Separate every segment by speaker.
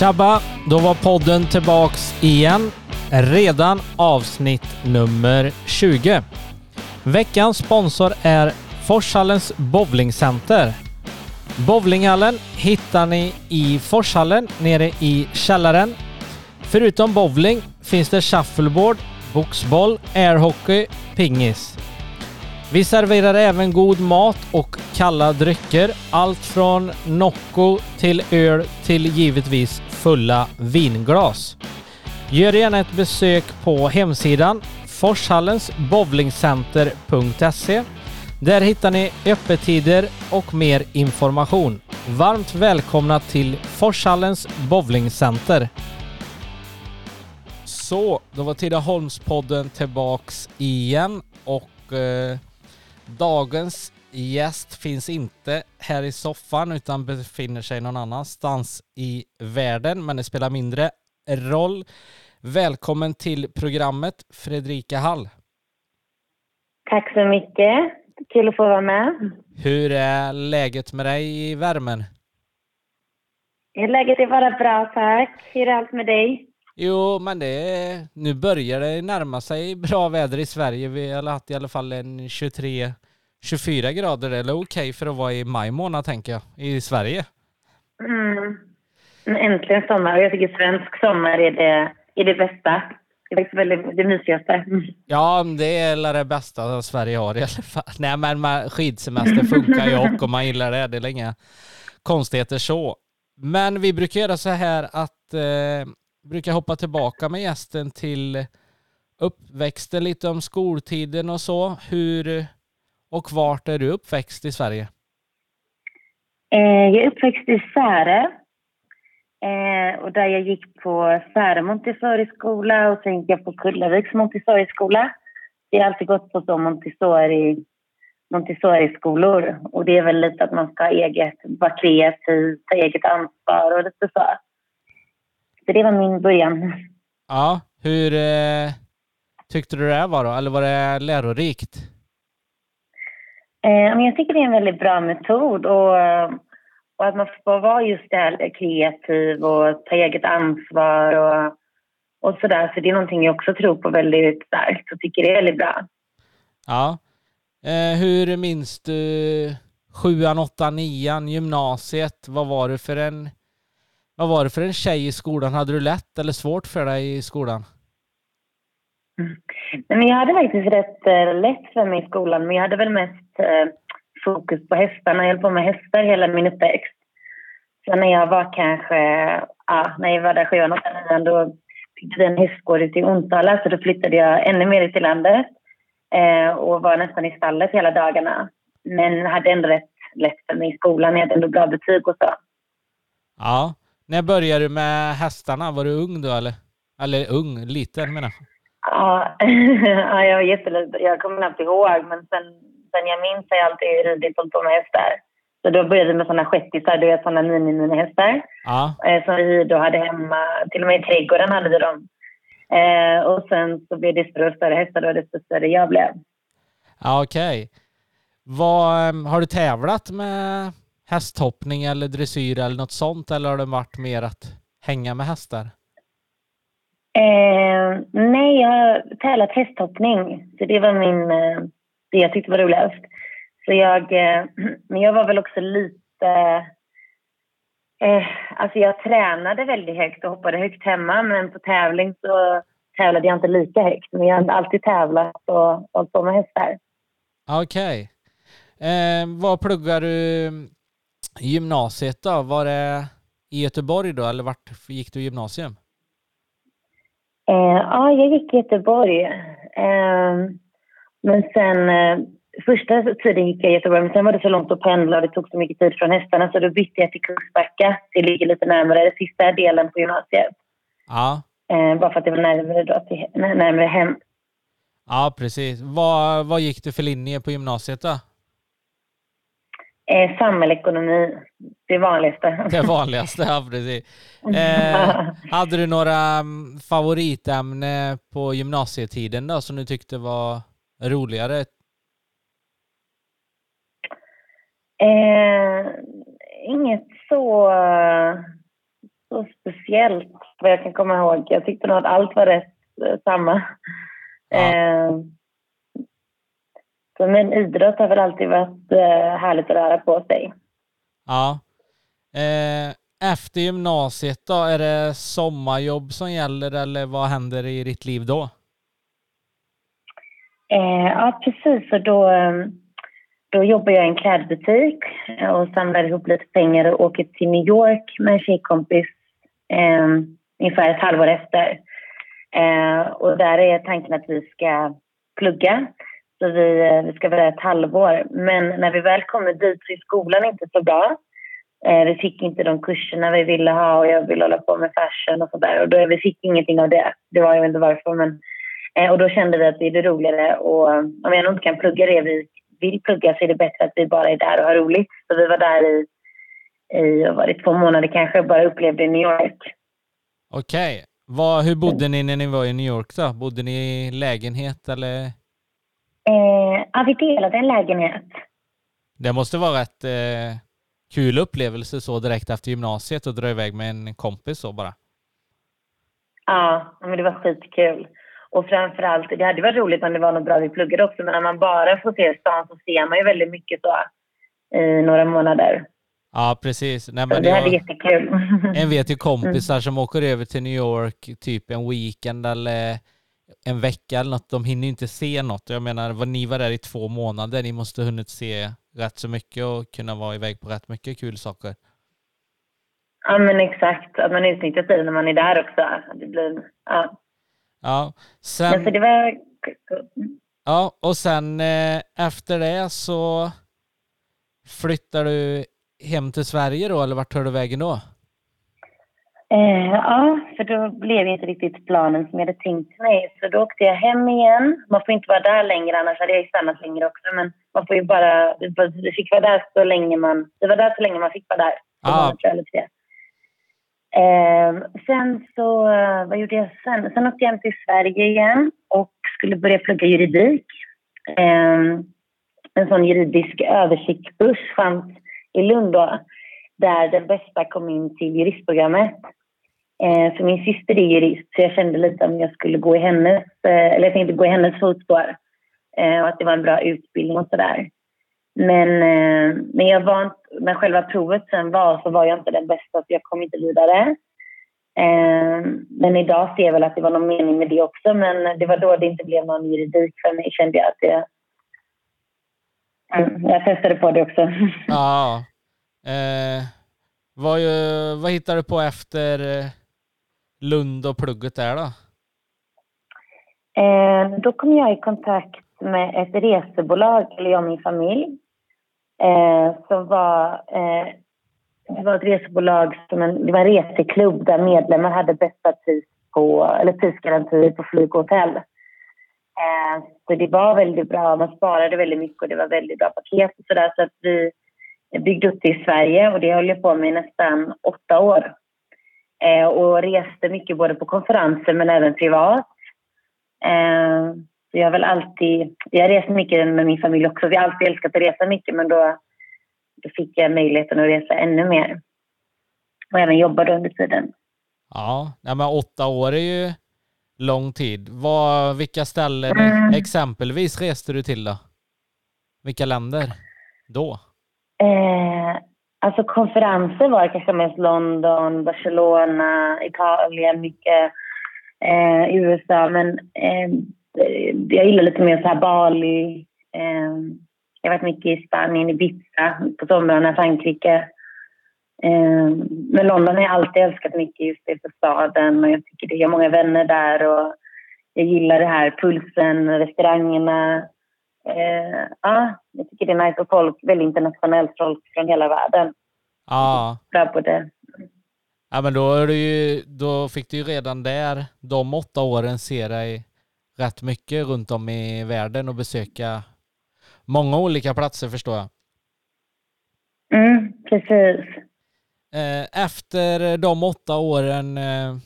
Speaker 1: Tjabba! Då var podden tillbaks igen. Redan avsnitt nummer 20. Veckans sponsor är Forshallens bowlingcenter. Bowlinghallen hittar ni i Forshallen nere i källaren. Förutom bowling finns det shuffleboard, boxboll, airhockey, pingis. Vi serverar även god mat och kalla drycker. Allt från Nocco till öl till givetvis fulla vinglas. Gör gärna ett besök på hemsidan forshallensbowlingcenter.se. Där hittar ni öppettider och mer information. Varmt välkomna till Forshallens bowlingcenter. Så, då var Tidaholmspodden tillbaks igen och eh, dagens gäst finns inte här i soffan utan befinner sig någon annanstans i världen, men det spelar mindre roll. Välkommen till programmet Fredrika Hall.
Speaker 2: Tack så mycket. Kul att få vara med.
Speaker 1: Hur är läget med dig i värmen?
Speaker 2: Läget är bara bra, tack. Hur är allt med dig?
Speaker 1: Jo, men det nu börjar det närma sig bra väder i Sverige. Vi har haft i alla fall en 23 24 grader eller okej okay för att vara i maj månad tänker jag, i Sverige.
Speaker 2: Mm. Äntligen sommar. Jag tycker svensk sommar är det, är det bästa. Det är faktiskt väldigt det mysigaste.
Speaker 1: Ja, det är det bästa Sverige har i alla fall. Nej, men skidsemester funkar ju och om man gillar det. Det är inga konstigheter så. Men vi brukar göra så här att eh, brukar hoppa tillbaka med gästen till uppväxten, lite om skoltiden och så. Hur, och vart är du uppväxt i Sverige?
Speaker 2: Eh, jag är uppväxt i Särö. Eh, och där jag gick på Särö Montessori-skola och sen gick jag på Kullaviks Montessori-skola. Jag har alltid gått på så Montessori, Montessori-skolor och det är väl lite att man ska ha eget, vara kreativ, ta eget ansvar och lite så. Så det var min början.
Speaker 1: Ja, hur eh, tyckte du det var då? Eller var det lärorikt?
Speaker 2: Eh, jag tycker det är en väldigt bra metod och, och att man får vara just det här kreativ och ta eget ansvar och, och sådär. Så det är någonting jag också tror på väldigt starkt och tycker det är väldigt bra.
Speaker 1: Ja. Eh, hur minns du sjuan, åttan, nian, gymnasiet? Vad var det för en vad var det för en tjej i skolan? Hade du lätt eller svårt för dig i skolan?
Speaker 2: Mm. Men jag hade faktiskt rätt äh, lätt för mig i skolan, men jag hade väl mest äh, fokus på hästarna. Jag höll på med hästar hela min uppväxt. Så när jag var kanske, ja, när jag var där sjuan, åttan, nian, då fick vi en hästgård ute i Onsala, så då flyttade jag ännu mer ut i landet äh, och var nästan i stallet hela dagarna. Men hade ändå rätt lätt för mig i skolan. Jag hade ändå bra betyg och så.
Speaker 1: Ja. När började du med hästarna? Var du ung då eller? Eller ung, liten menar jag.
Speaker 2: Ja, ja jag var jätteliten. Jag kommer knappt ihåg, men sen, sen jag minns har jag alltid ridit och på med hästar. Så då började vi med sådana shettisar, du vet sådana mini-mini-hästar.
Speaker 1: Ja.
Speaker 2: Eh, som vi då hade hemma, till och med i trädgården hade vi dem. Eh, och sen så blev det större och större hästar då, desto större jag blev.
Speaker 1: Ja, okej. Okay. Ehm, har du tävlat med hästhoppning eller dressyr eller något sånt eller har det varit mer att hänga med hästar?
Speaker 2: Eh, nej, jag har tävlat hästhoppning. Så det var min, eh, det jag tyckte var roligast. Så jag, eh, men jag var väl också lite... Eh, alltså jag tränade väldigt högt och hoppade högt hemma men på tävling så tävlade jag inte lika högt. Men jag har alltid tävlat och hållit på med hästar.
Speaker 1: Okej. Okay. Eh, vad pluggar du mm, gymnasiet då? Var det i Göteborg då eller vart gick du gymnasium?
Speaker 2: Eh, ja, jag gick i Göteborg. Eh, men sen, eh, första tiden gick jag i Göteborg, men sen var det så långt att pendla och det tog så mycket tid från hästarna så då bytte jag till Kungsbacka. Det ligger lite närmare, den sista delen på gymnasiet.
Speaker 1: Ja.
Speaker 2: Eh, bara för att det var närmare, då till, närmare hem.
Speaker 1: Ja, precis. Vad, vad gick du för linje på gymnasiet då?
Speaker 2: Eh, samhällsekonomi, det vanligaste.
Speaker 1: Det vanligaste, ja precis. Eh, hade du några mm, favoritämnen på gymnasietiden då som du tyckte var roligare?
Speaker 2: Eh, inget så så speciellt vad jag kan komma ihåg. Jag tyckte nog att allt var rätt eh, samma.
Speaker 1: Ja.
Speaker 2: Eh, så, men idrott har väl alltid varit eh, härligt att röra på sig.
Speaker 1: Ja. Eh, efter gymnasiet då, är det sommarjobb som gäller eller vad händer i ditt liv då?
Speaker 2: Eh, ja, precis. Och då, eh, då jobbar jag i en klädbutik och samlar ihop lite pengar och åker till New York med en tjejkompis eh, ungefär ett halvår efter. Eh, och där är tanken att vi ska plugga. Så vi, eh, vi ska vara där ett halvår. Men när vi väl kommer dit så är skolan inte så bra. Eh, vi fick inte de kurserna vi ville ha och jag ville hålla på med fashion och sådär. Och då, vi fick ingenting av det. Det var jag vet inte varför men eh, och då kände vi att det är roligare och eh, om jag nog inte kan plugga det vi vill plugga så är det bättre att vi bara är där och har roligt. Så vi var där i, i var det två månader kanske och bara upplevde New York.
Speaker 1: Okej. Vad, hur bodde ni när ni var i New York då? Bodde ni i lägenhet eller?
Speaker 2: Eh, ja, vi delade en lägenhet.
Speaker 1: Det måste vara ett eh, kul upplevelse så direkt efter gymnasiet och dra iväg med en kompis så bara.
Speaker 2: Ja, men det var skitkul. Och framförallt, det hade varit roligt om det var något bra vi pluggade också, men när man bara får se stan så ser man ju väldigt mycket så i några månader.
Speaker 1: Ja, precis. Nej, men
Speaker 2: det hade jättekul.
Speaker 1: en vet ju kompisar som åker över till New York typ en weekend eller en vecka eller något. De hinner ju inte se något. Jag menar, vad ni var där i två månader. Ni måste ha hunnit se rätt så mycket och kunna vara iväg på rätt mycket kul saker.
Speaker 2: Ja, men exakt. Att man utnyttjar tiden när man är där också. Det blir, ja.
Speaker 1: Ja,
Speaker 2: Men så
Speaker 1: sen,
Speaker 2: det var...
Speaker 1: ja och sen eh, efter det så flyttar du hem till Sverige då, eller vart tar du vägen då?
Speaker 2: Eh, ja, för då blev inte riktigt planen som jag hade tänkt mig. Så då åkte jag hem igen. Man får inte vara där längre, annars hade jag stannat längre också. Men man får ju bara... Vi fick vara där så länge man... Vi var där så länge man fick vara där.
Speaker 1: Ah.
Speaker 2: Eh, sen så, eh, vad gjorde jag sen? Sen åkte jag hem till Sverige igen och skulle börja plugga juridik. Eh, en sån juridisk översiktskurs fanns i Lund då, där den bästa kom in till juristprogrammet. Eh, för min syster är jurist, så jag kände lite om jag skulle gå i hennes, eh, eller jag tänkte gå i hennes fotspår. Eh, och att det var en bra utbildning och sådär. Men eh, när, jag var, inte- när själva provet sen var så var jag inte den bästa så jag kom inte vidare. Eh, men idag ser jag väl att det var någon mening med det också men det var då det inte blev någon juridik för mig kände jag att det... Mm, jag testade på det också.
Speaker 1: Ja. Eh, vad, vad hittar du på efter Lund och plugget där då?
Speaker 2: Eh, då kom jag i kontakt med ett resebolag, eller jag och min familj, eh, som var, eh, det var ett resebolag som en, det var en reseklubb där medlemmar hade bästa pris på, eller prisgarantier på flyg och hotell. Eh, så det var väldigt bra, man sparade väldigt mycket och det var väldigt bra paket och sådär så att vi byggde upp det i Sverige och det höll jag på med i nästan åtta år. Eh, och reste mycket både på konferenser men även privat. Eh, jag har väl alltid, jag rest mycket med min familj också. Vi har alltid älskat att resa mycket men då, då fick jag möjligheten att resa ännu mer. Och även jobba då under tiden.
Speaker 1: Ja, men åtta år är ju lång tid. Vad, vilka ställen
Speaker 2: Mm.
Speaker 1: exempelvis reste du till då? Vilka länder då?
Speaker 2: Eh, alltså konferenser var kanske mest London, Barcelona, Italien, mycket eh, USA. Men eh, jag gillar lite mer så här Bali. Eh, jag har varit mycket i Spanien, Ibiza, på somrarna, Frankrike. Eh, men London har jag alltid älskat mycket just det för staden och jag tycker det. Jag har många vänner där och jag gillar det här pulsen, restaurangerna. Eh, ja, jag tycker det är nice och folk, väldigt internationellt folk från hela världen.
Speaker 1: Ja,
Speaker 2: Bra på det.
Speaker 1: ja men då, är du ju, då fick du ju redan där, de åtta åren, se dig rätt mycket runt om i världen och besöka många olika platser förstår jag.
Speaker 2: Mm, precis.
Speaker 1: Eh, Efter de åtta åren eh,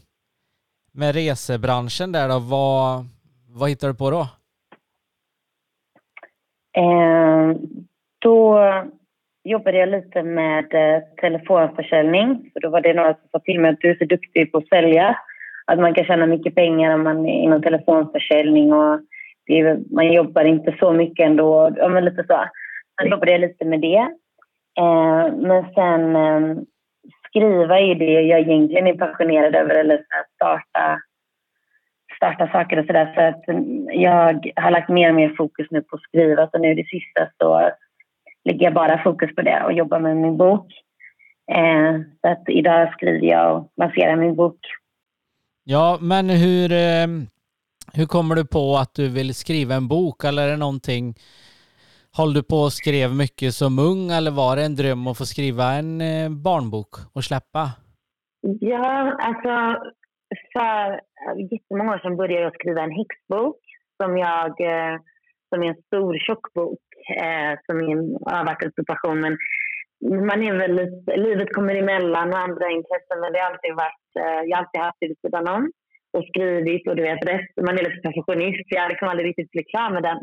Speaker 1: med resebranschen där då, vad, vad hittar du på då?
Speaker 2: Eh, då, jobbade jag lite med eh, telefonförsäljning. För då var det några som sa till mig att du är så duktig på att sälja. Att man kan tjäna mycket pengar om man är inom telefonförsäljning och är, man jobbar inte så mycket ändå. Ja, men lite så. Sen jobbade jag lite med det. Eh, men sen eh, skriva är det jag egentligen är passionerad över, eller starta, starta saker och sådär. Så att jag har lagt mer och mer fokus nu på att skriva. Så nu det sista så lägger jag bara fokus på det och jobbar med min bok. Eh, så att idag skriver jag och lanserar min bok.
Speaker 1: Ja, men hur, eh, hur kommer du på att du vill skriva en bok? Eller är det någonting Håll du på och skrev mycket som ung eller var det en dröm att få skriva en eh, barnbok och släppa?
Speaker 2: Ja, alltså för jättemånga år sedan började jag skriva en häxbok som jag eh, som är en stor tjock bok eh, som är en, har varit en. Men man är väl lite, livet kommer emellan och andra intressen. Men det har alltid varit, eh, jag har alltid haft det vid sidan om och skrivit och du vet, rest, man är lite perfektionist. Jag har liksom aldrig riktigt blivit klar med den.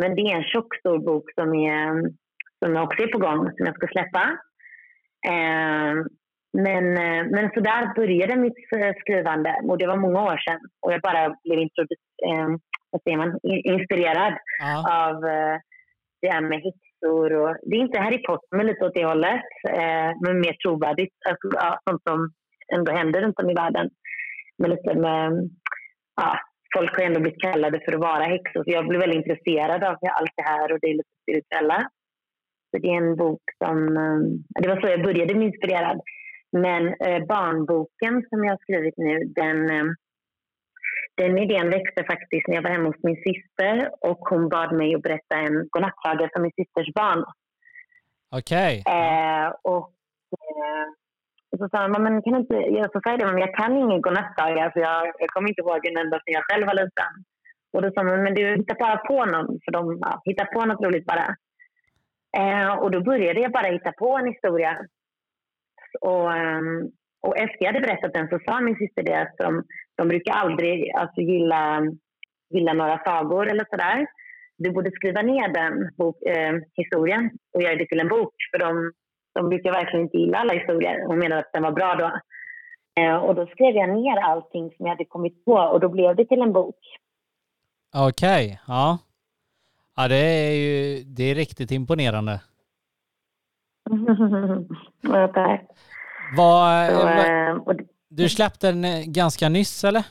Speaker 2: Men det är en tjock stor bok som, är, som också är på gång, som jag ska släppa. Men, eh, men så där började mitt eh, skrivande och det var många år sedan. Och jag bara blev eh, man, inspirerad ja. av eh, det här med häxor. Och, det är inte Harry Potter, men lite åt det hållet. Eh, men mer trovärdigt. Alltså, ja, sånt som ändå händer runt om i världen. Men lite med, ja, folk har ändå blivit kallade för att vara häxor. Så jag blev väldigt intresserad av allt det här och det är lite spirituella. Så det är en bok som... Eh, det var så jag började bli inspirerad. Men eh, barnboken som jag har skrivit nu, den eh, den idén växte faktiskt när jag var hemma hos min syster och hon bad mig att berätta en godnattsaga för min systers barn.
Speaker 1: Okej.
Speaker 2: Okay. Eh, och eh, så sa han, men kan inte, jag så det, men jag kan ingen godnattsaga för jag, jag kommer inte ihåg en enda sen jag själv var liten. Och då sa man, men du hittar bara på någon, för de ja, hittar på något roligt bara. Eh, och då började jag bara hitta på en historia. Och, ehm, och efter jag hade berättat den så sa min syster det att de, de brukar aldrig alltså, gilla, gilla några sagor eller sådär. Du borde skriva ner den bok, eh, historien och göra det till en bok. För de, de brukar verkligen inte gilla alla historier. Hon menade att den var bra då. Eh, och då skrev jag ner allting som jag hade kommit på och då blev det till en bok.
Speaker 1: Okej, okay, ja. Ja, det är ju det är riktigt imponerande.
Speaker 2: ja, tack.
Speaker 1: Vad, så, eh, och, du släppte den eh, ganska nyss eller?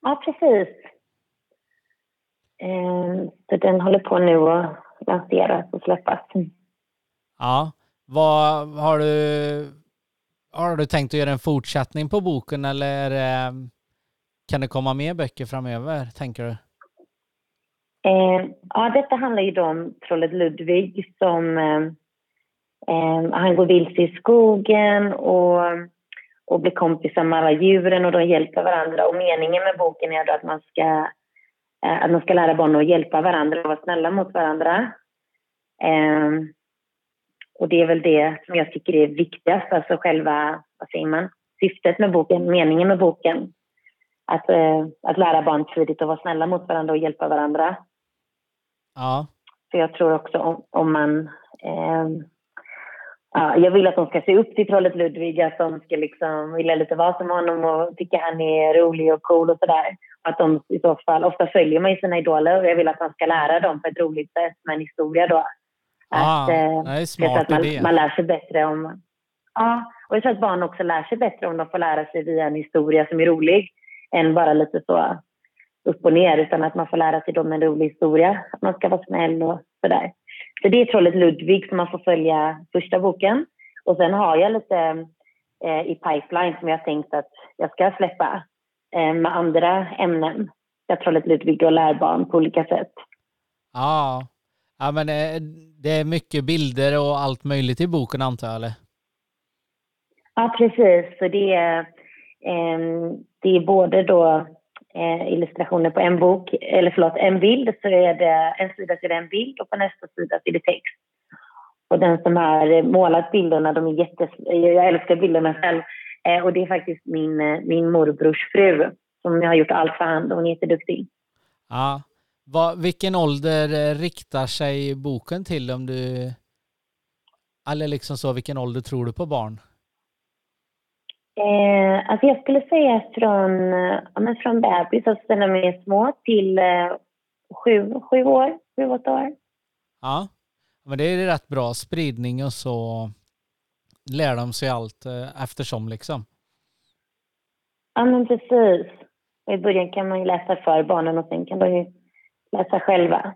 Speaker 2: Ja, precis. Eh, så den håller på nu att lanseras och släppas.
Speaker 1: Ja. Vad har du har du tänkt att göra en fortsättning på boken eller kan det komma mer böcker framöver, tänker du?
Speaker 2: Eh, ja, detta handlar ju om trollet Ludvig som eh, eh, han går vilse i skogen och och blir kompisar med alla djuren och de hjälper varandra. Och meningen med boken är att man ska, eh, att man ska lära barnen att hjälpa varandra och vara snälla mot varandra. Eh, och det är väl det som jag tycker är viktigast, alltså själva, vad säger man, syftet med boken, meningen med boken. Att, eh, att lära barn tidigt att vara snälla mot varandra och hjälpa varandra.
Speaker 1: Ja.
Speaker 2: För jag tror också om, om man um, Ja, jag vill att de ska se upp till trollet Ludvig, att de ska liksom vilja lite vara som honom och tycka han är rolig och cool och sådär. Att de i så fall, ofta följer man ju sina idoler och jag vill att man ska lära dem på ett roligt sätt med en historia då.
Speaker 1: Att, ah, eh, det är smart
Speaker 2: att man, idé. man lär sig bättre om... Ja, och jag tror att barn också lär sig bättre om de får lära sig via en historia som är rolig än bara lite så upp och ner, utan att man får lära sig dem en rolig historia. Att man ska vara snäll och sådär. Så det är trollet Ludvig som man får följa första boken. Och sen har jag lite eh, i pipeline som jag tänkt att jag ska släppa eh, med andra ämnen. Jag trollet Ludvig och lärbarn på olika sätt.
Speaker 1: Ja, ja men eh, det är mycket bilder och allt möjligt i boken antar jag, eller?
Speaker 2: Ja, precis. Så det är, eh, det är både då Eh, illustrationer på en bok, eller förlåt, en bild så är det en sida så är det en bild och på nästa sida så är det text. Och den som har målat bilderna, de är jättes... Jag älskar bilderna själv. Eh, och det är faktiskt min, eh, min morbrors fru som har gjort allt för hand och hon är jätteduktig.
Speaker 1: Ja, Va, vilken ålder eh, riktar sig boken till om du... Eller liksom så, vilken ålder tror du på barn?
Speaker 2: Eh, alltså jag skulle säga från, ja, men från bebis, alltså när de är små, till eh, sju, sju år, sju, åtta år.
Speaker 1: Ja, men det är rätt bra spridning och så lär de sig allt eh, eftersom liksom.
Speaker 2: Ja, men precis. I början kan man ju läsa för barnen och sen kan de ju läsa själva.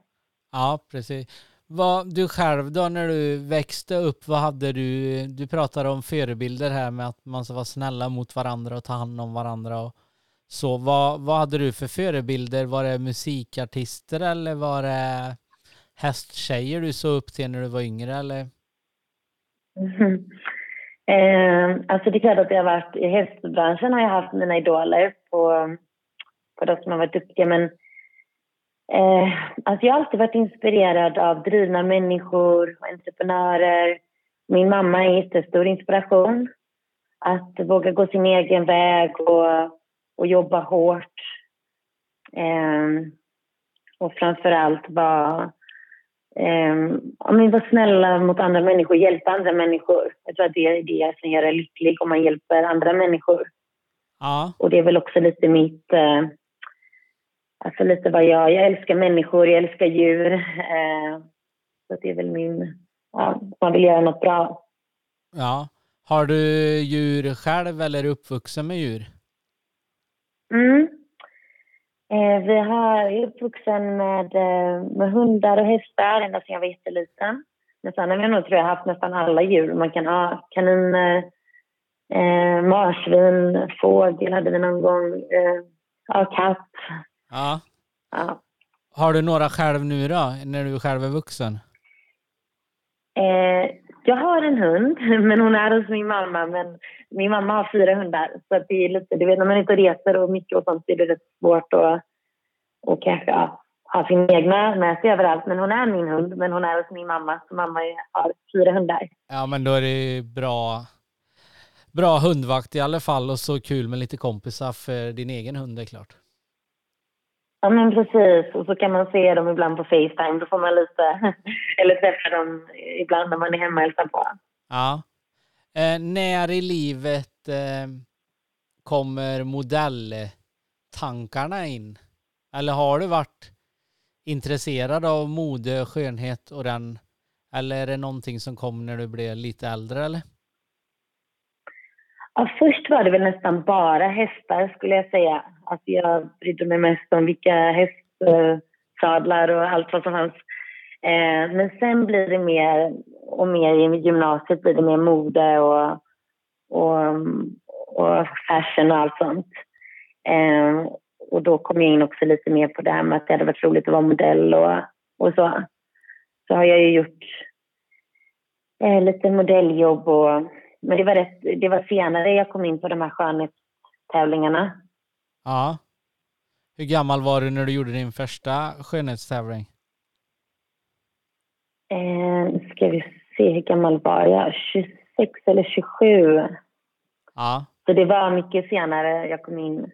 Speaker 1: Ja, precis. Vad, du själv då när du växte upp, vad hade du, du pratade om förebilder här med att man ska vara snälla mot varandra och ta hand om varandra och så. Vad, vad hade du för förebilder? Var det musikartister eller var det hästtjejer du såg upp till när du var yngre eller?
Speaker 2: Mm. Eh, alltså det är klart att jag har varit i hästbranschen har jag haft mina idoler på, på de som har varit duktiga men eh, alltså jag har alltid varit inspirerad av drivna människor och entreprenörer. Min mamma är en jättestor inspiration. Att våga gå sin egen väg och, och jobba hårt. Eh, och framför allt vara eh, men vara snälla mot andra människor, hjälpa andra människor. Jag tror att det är det som gör en lycklig, om man hjälper andra människor.
Speaker 1: Ja.
Speaker 2: Och det är väl också lite mitt... Eh, alltså lite vad jag... Jag älskar människor, jag älskar djur. Eh, så det är väl min... Ja, man vill göra något bra.
Speaker 1: Ja. Har du djur själv eller är du uppvuxen med djur?
Speaker 2: Mm. Eh, vi har, jag är uppvuxen med, eh, med hundar och hästar ända sedan jag var jätteliten. Men sen har vi nog tror jag haft nästan alla djur man kan ha. Kaniner, eh, marsvin, fågel hade vi någon gång. Eh, ja, katt.
Speaker 1: Ja.
Speaker 2: Ja.
Speaker 1: Har du några själv nu då, när du själv är vuxen?
Speaker 2: Eh, jag har en hund, men hon är hos min mamma. Men min mamma har fyra hundar. Så det är lite, du vet när man inte reser och mycket och sånt så är det rätt svårt att och kanske ja, ha sin egna med sig överallt. Men hon är min hund, men hon är hos min mamma. Så mamma har fyra hundar.
Speaker 1: Ja, men då är det bra, bra hundvakt i alla fall och så kul med lite kompisar för din egen hund är klart.
Speaker 2: Ja, men precis. Och så kan man se dem ibland på Facetime. Då får man lite... Eller träffa dem ibland när man är hemma och hälsar på.
Speaker 1: Ja. Eh, när i livet eh, kommer modelltankarna in? Eller har du varit intresserad av mode, skönhet och den? Eller är det någonting som kom när du blev lite äldre eller?
Speaker 2: Ja, först var det väl nästan bara hästar skulle jag säga. Alltså jag brydde mig mest om vilka hästsadlar eh, och allt vad som fanns. Eh, men sen blir det mer och mer i gymnasiet blir det mer mode och, och, och fashion och allt sånt. Eh, och då kom jag in också lite mer på det här med att det hade varit roligt att vara modell och, och så. Så har jag ju gjort eh, lite modelljobb och men det var, rätt, det var senare jag kom in på de här skönhetstävlingarna.
Speaker 1: Ja. Hur gammal var du när du gjorde din första skönhetstävling?
Speaker 2: Eh, ska vi se, hur gammal var jag? 26 eller 27.
Speaker 1: Ja.
Speaker 2: Så det var mycket senare jag kom in.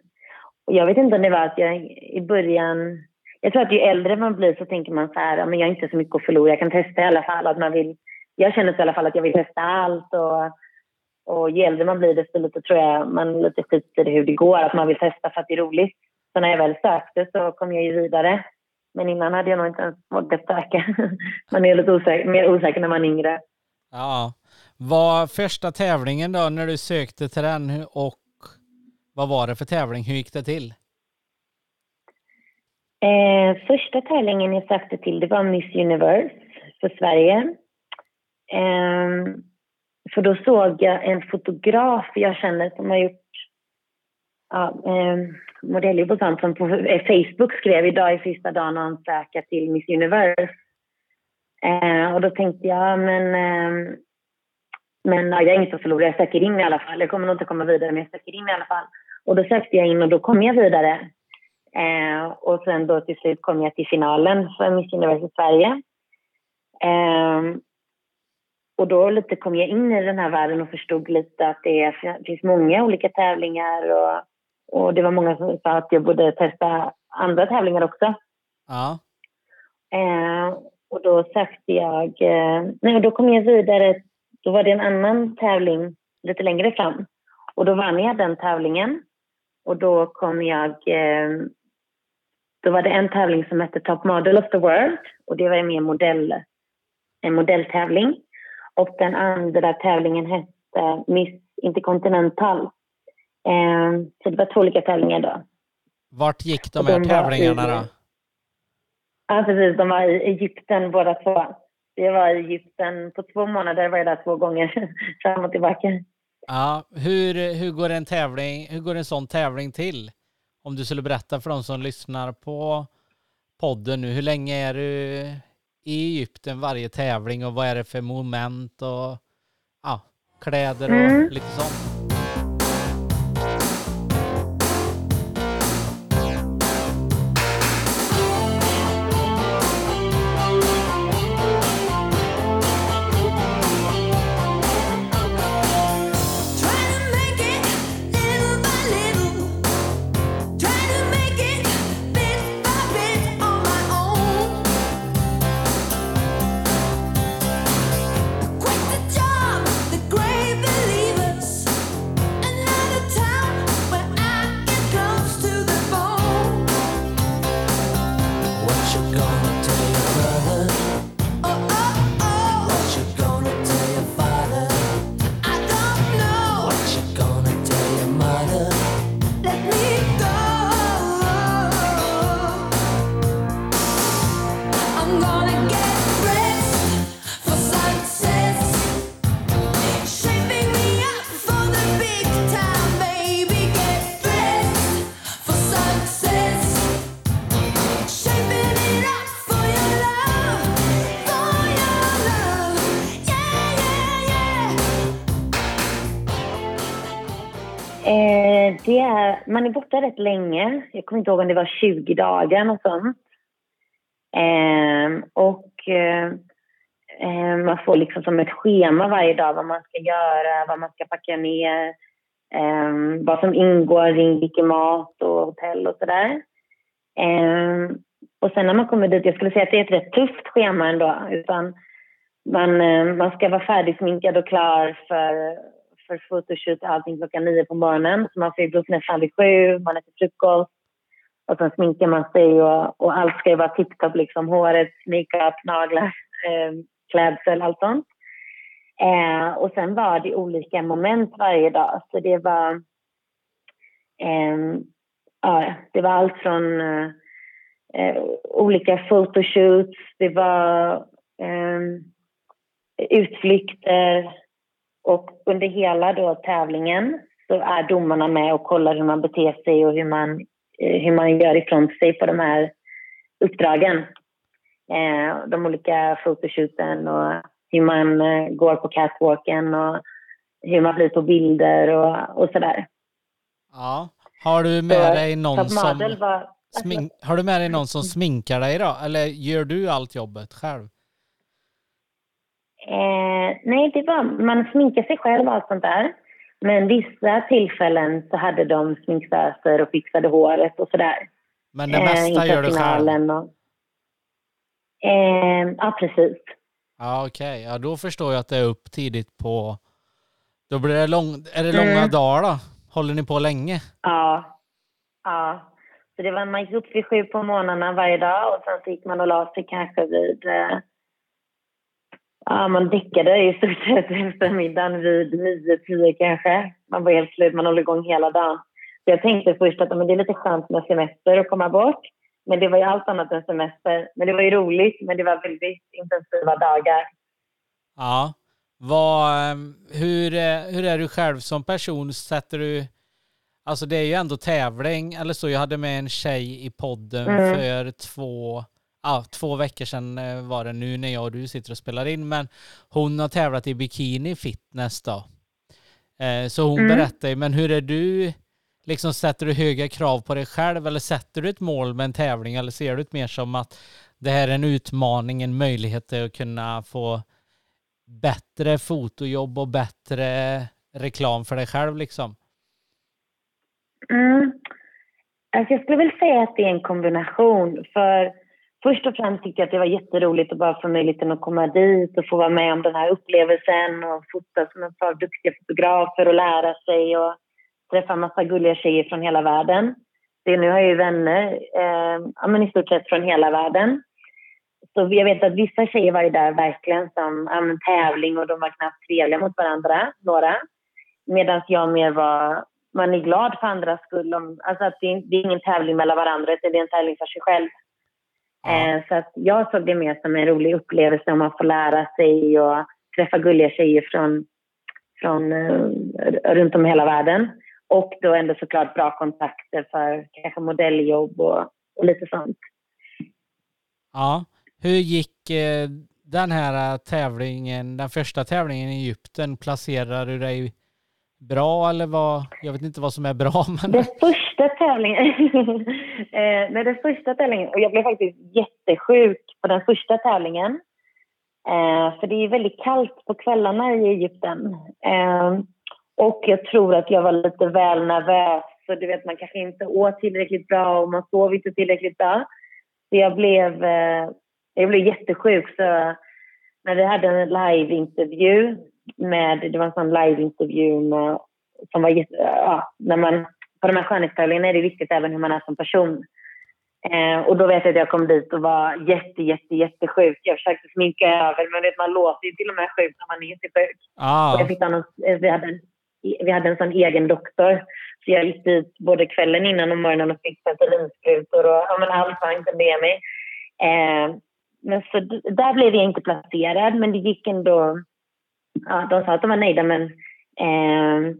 Speaker 2: Och jag vet inte om det var att jag i början... Jag tror att ju äldre man blir så tänker man så här, men jag har inte så mycket att förlora, jag kan testa i alla fall. Att man vill, jag känner i alla fall att jag vill testa allt. Och, och ju äldre man blir desto lite tror jag man lite skiter i hur det går, att man vill testa för att det är roligt. Så när jag väl sökte så kom jag ju vidare. Men innan hade jag nog inte ens vågat söka. Man är lite osäker, mer osäker när man är yngre.
Speaker 1: Ja. Var första tävlingen då när du sökte till den och vad var det för tävling? Hur gick det till?
Speaker 2: Eh, första tävlingen jag sökte till det var Miss Universe för Sverige. Eh, för då såg jag en fotograf jag känner som har gjort ja, eh, modeller och sånt som på Facebook skrev idag är sista dagen att ansöka till Miss Universe. Eh, och då tänkte jag, men, eh, men ja, jag är inget att förlora, jag söker in i alla fall. Jag kommer nog inte komma vidare, men jag söker in i alla fall. Och då sökte jag in och då kom jag vidare. Eh, och sen då till slut kom jag till finalen för Miss Universe i Sverige. Eh, och då lite kom jag in i den här världen och förstod lite att det finns många olika tävlingar och, och det var många som sa att jag borde testa andra tävlingar också.
Speaker 1: Ja.
Speaker 2: Eh, och då sökte jag... Eh, nej, då kom jag vidare. Då var det en annan tävling lite längre fram. Och då vann jag den tävlingen. Och då kom jag... Eh, då var det en tävling som hette Top Model of the World. Och det var mer modell, en modelltävling. Och den andra tävlingen hette Miss Intercontinental. Eh, så det var två olika tävlingar då.
Speaker 1: Vart gick de här de tävlingarna då?
Speaker 2: Ja, precis. De var i Egypten båda två. Det var i Egypten på två månader, var jag där två gånger fram och tillbaka.
Speaker 1: Ja, hur, hur, går en tävling, hur går en sån tävling till? Om du skulle berätta för de som lyssnar på podden nu, hur länge är du i Egypten varje tävling och vad är det för moment och ja, kläder och mm. lite sånt?
Speaker 2: Det är, man är borta rätt länge. Jag kommer inte ihåg om det var 20 dagar och sånt. Eh, och eh, ehm, man får liksom som ett schema varje dag vad man ska göra, vad man ska packa ner, eh, vad som ingår i vilken mat och hotell och sådär. Ehm, och sen när man kommer dit, jag skulle säga att det är ett rätt tufft schema ändå. Utan man, eh, man ska vara färdigsminkad och klar för för photoshoot allting klockan nio på morgonen. Så man får upp nästan vid sju, man äter frukost och sen sminkar man sig och, och allt ska ju vara tipptopp liksom. Håret, makeup, naglar, eh, klädsel, allt sånt. Eh, och sen var det olika moment varje dag. Så det var, eh, ja, det var allt från eh, olika fotoshoots, det var eh, utflykter, och under hela då tävlingen så är domarna med och kollar hur man beter sig och hur man, eh, hur man gör ifrån sig på de här uppdragen. Eh, de olika fotoshooten och hur man eh, går på catwalken och hur man blir på bilder och, och sådär.
Speaker 1: Ja. Har du med så, dig någon som... Var, smink, har du med dig någon som sminkar dig då? Eller gör du allt jobbet själv?
Speaker 2: Eh, nej, det var, man sminkar sig själv och allt sånt där. Men vissa tillfällen så hade de sminkstöser och fixade håret och sådär.
Speaker 1: Men det mesta eh, gör du själv? Och,
Speaker 2: eh, ja, precis.
Speaker 1: Ja, okej. Okay. Ja, då förstår jag att det är upp tidigt på... Då blir det lång... Är det långa mm. dagar då? Håller ni på länge?
Speaker 2: Ja. Ja. Så det var, man gick upp vid sju på morgnarna varje dag och sen så gick man och la sig kanske vid eh, Ja, man däckade i stort sett efter middagen vid nio, tio kanske. Man var helt slut, man håller igång hela dagen. Så jag tänkte först att men det är lite skönt med semester att komma bort. Men det var ju allt annat än semester. Men det var ju roligt, men det var väldigt intensiva dagar.
Speaker 1: Ja. Vad, ehm, hur, hur är du själv som person? Sätter du... Alltså det är ju ändå tävling, eller så. Jag hade med en tjej i podden mm. för två ja, två veckor sedan eh, var det nu när jag och du sitter och spelar in, men hon har tävlat i bikini fitness då. Eh, så hon mm. berättar ju, men hur är du, liksom sätter du höga krav på dig själv eller sätter du ett mål med en tävling eller ser du det mer som att det här är en utmaning, en möjlighet att kunna få bättre fotojobb och bättre reklam för dig själv liksom?
Speaker 2: Mm. Alltså jag skulle väl säga att det är en kombination för först och främst tyckte jag att det var jätteroligt att bara få möjligheten att komma dit och få vara med om den här upplevelsen och fota som en par duktiga fotografer och lära sig och träffa en massa gulliga tjejer från hela världen. Det, nu har jag ju vänner eh, ja, men i stort sett från hela världen. Så jag vet att vissa tjejer var ju där verkligen som ja, tävling och de var knappt trevliga mot varandra, några. Medan jag mer var, man är glad för andras skull. Om, alltså att det, är, det är ingen tävling mellan varandra, utan det är en tävling för sig själv. Ja. Eh, så att jag såg det mer som en rolig upplevelse om man får lära sig och träffa gulliga tjejer från, från uh, runt om i hela världen. Och då ändå såklart bra kontakter för kanske modelljobb och, och lite sånt.
Speaker 1: Ja, hur gick eh, den här tävlingen, den första tävlingen i Egypten? Placerade du dig bra eller vad? Jag vet inte vad som är bra. Men...
Speaker 2: Den första tävlingen, eh, nej, den första tävlingen, och jag blev faktiskt jättesjuk på den första tävlingen. Eh, för det är väldigt kallt på kvällarna i Egypten. Eh, och jag tror att jag var lite väl nervös. Så du vet, man kanske inte åt tillräckligt bra och man sov inte tillräckligt bra. Så jag blev, eh, jag blev jättesjuk. Så när vi hade en liveintervju med, det var en sån liveintervju med, som var ja, när man, på de här skönhetstävlingarna är det viktigt även hur man är som person. Eh, och då vet jag att jag kom dit och var jätte, jätte, jättesjuk. Jag försökte sminka över, men vet, man låter ju till och med sjuk när man är jättesjuk.
Speaker 1: Ah.
Speaker 2: jag fick någon, vi, hade, vi hade en sån egen doktor. Så jag gick dit både kvällen innan och morgonen och fick penicillinsprutor och ja, men allt var inte med mig. Eh, men så där blev jag inte placerad, men det gick ändå... Ja, de sa att de var nöjda, men eh,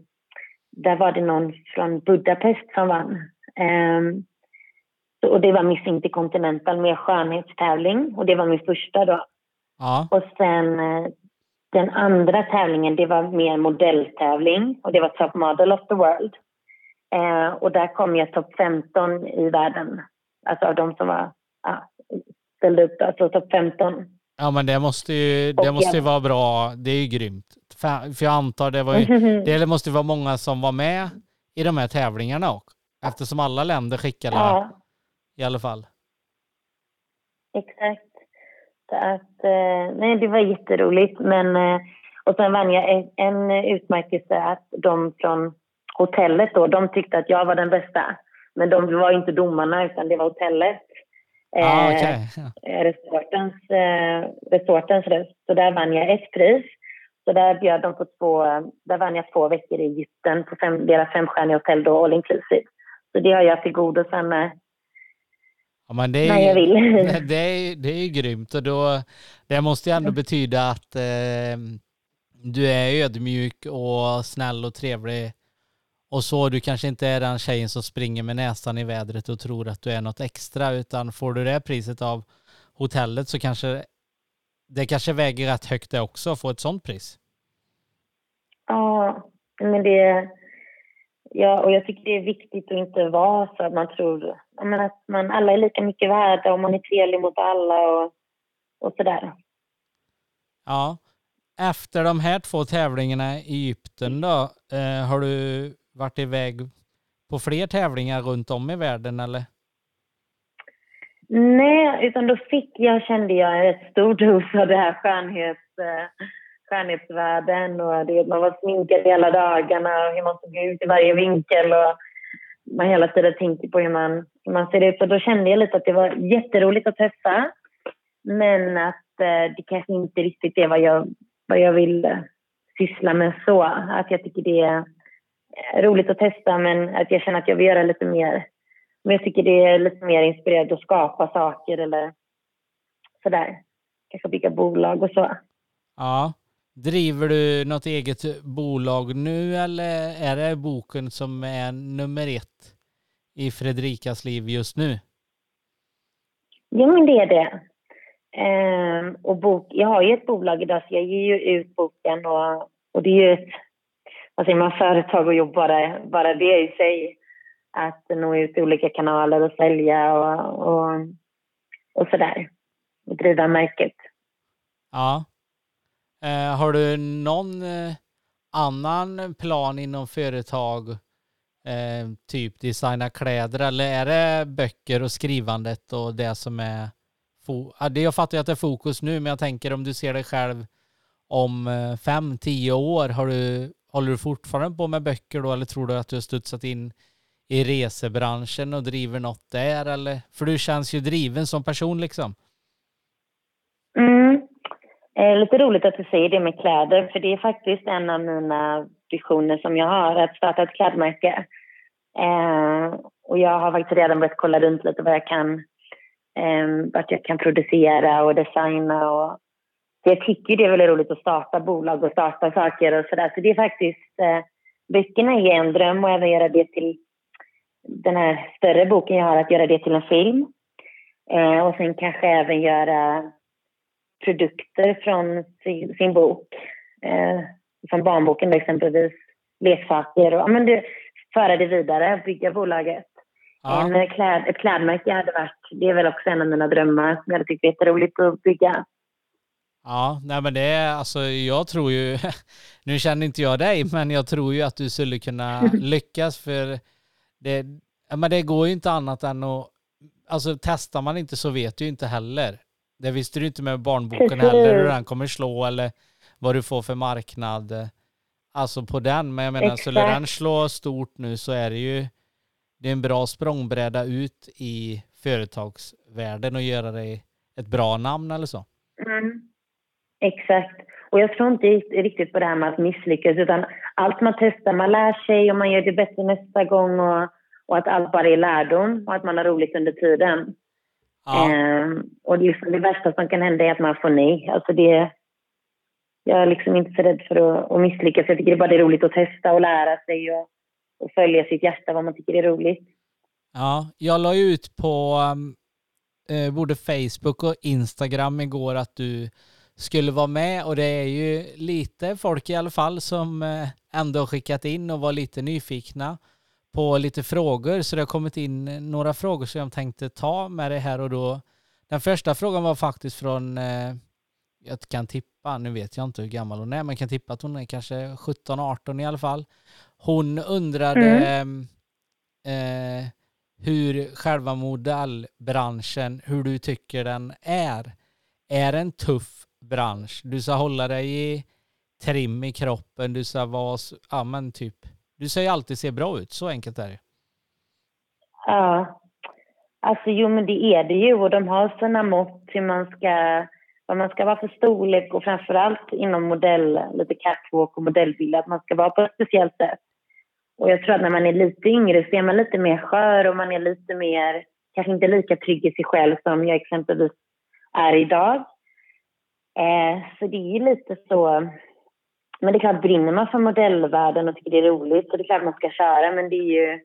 Speaker 2: där var det någon från Budapest som vann. Eh, och det var Miss Intercontinental med skönhetstävling och det var min första då.
Speaker 1: Ja.
Speaker 2: Och sen eh, den andra tävlingen, det var mer modelltävling och det var Top Model of the World. Eh, och där kom jag topp 15 i världen. Alltså av de som var, ja, ställde upp, alltså topp 15.
Speaker 1: Ja men det måste ju, det måste ju vara bra, det är ju grymt. För, för jag antar det var ju, det måste vara många som var med i de här tävlingarna också. Eftersom alla länder skickade ja. i alla fall.
Speaker 2: Exakt. Att, eh, nej det var jätteroligt men eh, och sen vann jag en, en utmärkelse att de från hotellet då, de tyckte att jag var den bästa. Men de var inte domarna utan det var hotellet.
Speaker 1: Ah, okay.
Speaker 2: eh, resortens, eh, resortens röst. Så där vann jag ett pris. Så där bjöd de på två, där vann jag två veckor i Egypten på fem, deras femstjärniga hotell då, all inclusive. Så det har jag till godo sen när,
Speaker 1: ja, men det är,
Speaker 2: när jag vill.
Speaker 1: Det är, det är ju grymt och då, det måste ju ändå betyda att eh, du är ödmjuk och snäll och trevlig och så du kanske inte är den tjejen som springer med näsan i vädret och tror att du är något extra utan får du det priset av hotellet så kanske det kanske väger rätt högt det också att få ett sånt pris.
Speaker 2: Ja, men det ja, och jag tycker det är viktigt att inte vara så att man tror att man, alla är lika mycket värda och man är trevlig mot alla och, och sådär.
Speaker 1: Ja. Efter de här två tävlingarna i Egypten då, eh, har du varit iväg på fler tävlingar runt om i världen eller?
Speaker 2: Nej, utan då fick jag, kände jag, ett stor dos av det här skönhets, eh, skönhetsvärlden och det, man var sminkad hela dagarna och hur man såg ut i varje vinkel och man hela tiden tänkte på hur man, hur man ser ut. Och då kände jag lite att det var jätteroligt att testa men att eh, det kanske inte riktigt är vad jag, vad jag vill eh, syssla med så. Att jag tycker det är roligt att testa men att jag känner att jag vill göra lite mer. Men jag tycker det är lite mer inspirerande att skapa saker eller sådär. Kanske bygga bolag och så.
Speaker 1: Ja. Driver du något eget bolag nu eller är det boken som är nummer ett i Fredrikas liv just nu?
Speaker 2: Ja, men det är det. Ehm, och bok, jag har ju ett bolag idag så jag ger ju ut boken och, och det är ju ett vad säger man, företag och jobb, bara, bara det i sig. Att nå ut i olika kanaler och sälja och, och, och sådär. Och driva märket.
Speaker 1: Ja. Eh, har du någon eh, annan plan inom företag? Eh, typ designa kläder eller är det böcker och skrivandet och det som är det jag fattar ju att det är fokus nu, men jag tänker om du ser dig själv om eh, fem, tio år, har du, håller du fortfarande på med böcker då eller tror du att du har studsat in i resebranschen och driver något där eller? För du känns ju driven som person liksom.
Speaker 2: Mm. Eh, lite roligt att du säger det med kläder, för det är faktiskt en av mina visioner som jag har, att starta ett klädmärke. Eh, och jag har faktiskt redan börjat kolla runt lite vad jag kan, eh, vart jag kan producera och designa. Och, så jag tycker det är väldigt roligt att starta bolag och starta saker och sådär. Så det är faktiskt, eh, böckerna är en dröm och även göra det till den här större boken jag har, att göra det till en film. Eh, och sen kanske även göra produkter från sin, sin bok. Eh, från barnboken exempelvis. Leksaker och ja, men det, föra det vidare, bygga bolaget. Ja. En kläd, ett klädmärke hade varit, det är väl också en av mina drömmar som jag hade tyckt jätteroligt att bygga.
Speaker 1: Ja, nej men det är alltså, jag tror ju, nu känner inte jag dig, men jag tror ju att du skulle kunna lyckas för det, men det går ju inte annat än att, alltså testar man inte så vet du ju inte heller. Det visste du inte med barnboken heller hur den kommer slå eller vad du får för marknad. Alltså på den, men jag menar Exakt. skulle den slå stort nu så är det ju det är en bra språngbräda ut i företagsvärlden och göra dig ett bra namn eller så.
Speaker 2: Mm. Exakt. Och jag tror inte riktigt på det här med att misslyckas utan allt man testar, man lär sig och man gör det bättre nästa gång och, och att allt bara är lärdom och att man har roligt under tiden. Ja. Ehm, och det, liksom det värsta som kan hända är att man får nej. Alltså det, jag är liksom inte så rädd för att, att misslyckas. Jag tycker det bara är roligt att testa och lära sig och, och följa sitt hjärta, vad man tycker är roligt.
Speaker 1: Ja, jag la ut på um, eh, både Facebook och Instagram igår att du skulle vara med och det är ju lite folk i alla fall som eh, ändå har skickat in och var lite nyfikna på lite frågor så det har kommit in några frågor som jag tänkte ta med det här och då. Den första frågan var faktiskt från, eh, jag kan tippa, nu vet jag inte hur gammal hon är, men kan tippa att hon är kanske 17-18 i alla fall. Hon undrade mm. eh, hur själva modellbranschen, hur du tycker den är. Är det en tuff bransch? Du ska hålla dig i trim i kroppen, du ska vara, ja men typ du ska ju alltid se bra ut, så enkelt är det.
Speaker 2: Ja. Alltså jo men det är det ju och de har sina mått hur man ska, vad man ska vara för storlek och framförallt inom modell, lite catwalk och modellbild, att man ska vara på ett speciellt sätt. Och jag tror att när man är lite yngre så är man lite mer skör och man är lite mer, kanske inte lika trygg i sig själv som jag exempelvis är idag. Eh, så det är lite så, men det är klart, brinner man för modellvärlden och tycker det är roligt så det är klart man ska köra. Men det är ju,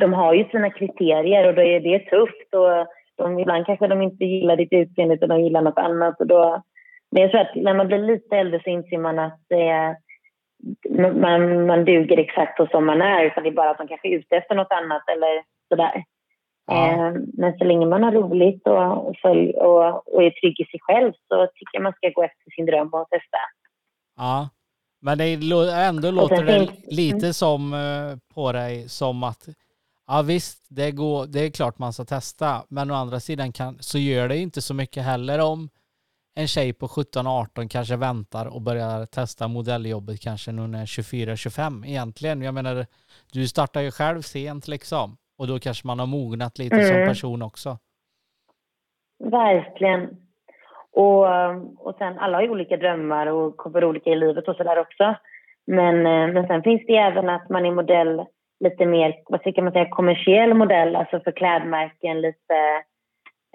Speaker 2: de har ju sina kriterier och då är det tufft. Och de, ibland kanske de inte gillar ditt utseende utan de gillar något annat. Och då, men jag tror att när man blir lite äldre så inser man att eh, man, man duger exakt så som man är. Utan det är bara att man kanske är ute efter något annat eller sådär. Ja. Eh, men så länge man har roligt och, och, följ, och, och är trygg i sig själv så tycker jag man ska gå efter sin dröm och testa.
Speaker 1: Ja, men det ändå låter det lite som eh, på dig som att ja visst, det, går, det är klart man ska testa, men å andra sidan kan, så gör det inte så mycket heller om en tjej på 17-18 kanske väntar och börjar testa modelljobbet kanske när hon är 24-25 egentligen. Jag menar, du startar ju själv sent liksom och då kanske man har mognat lite mm. som person också.
Speaker 2: Verkligen. Och, och sen, alla har ju olika drömmar och kommer olika i livet och sådär också. Men, eh, men sen finns det även att man är modell lite mer, vad ska man säga, kommersiell modell, alltså för klädmärken lite,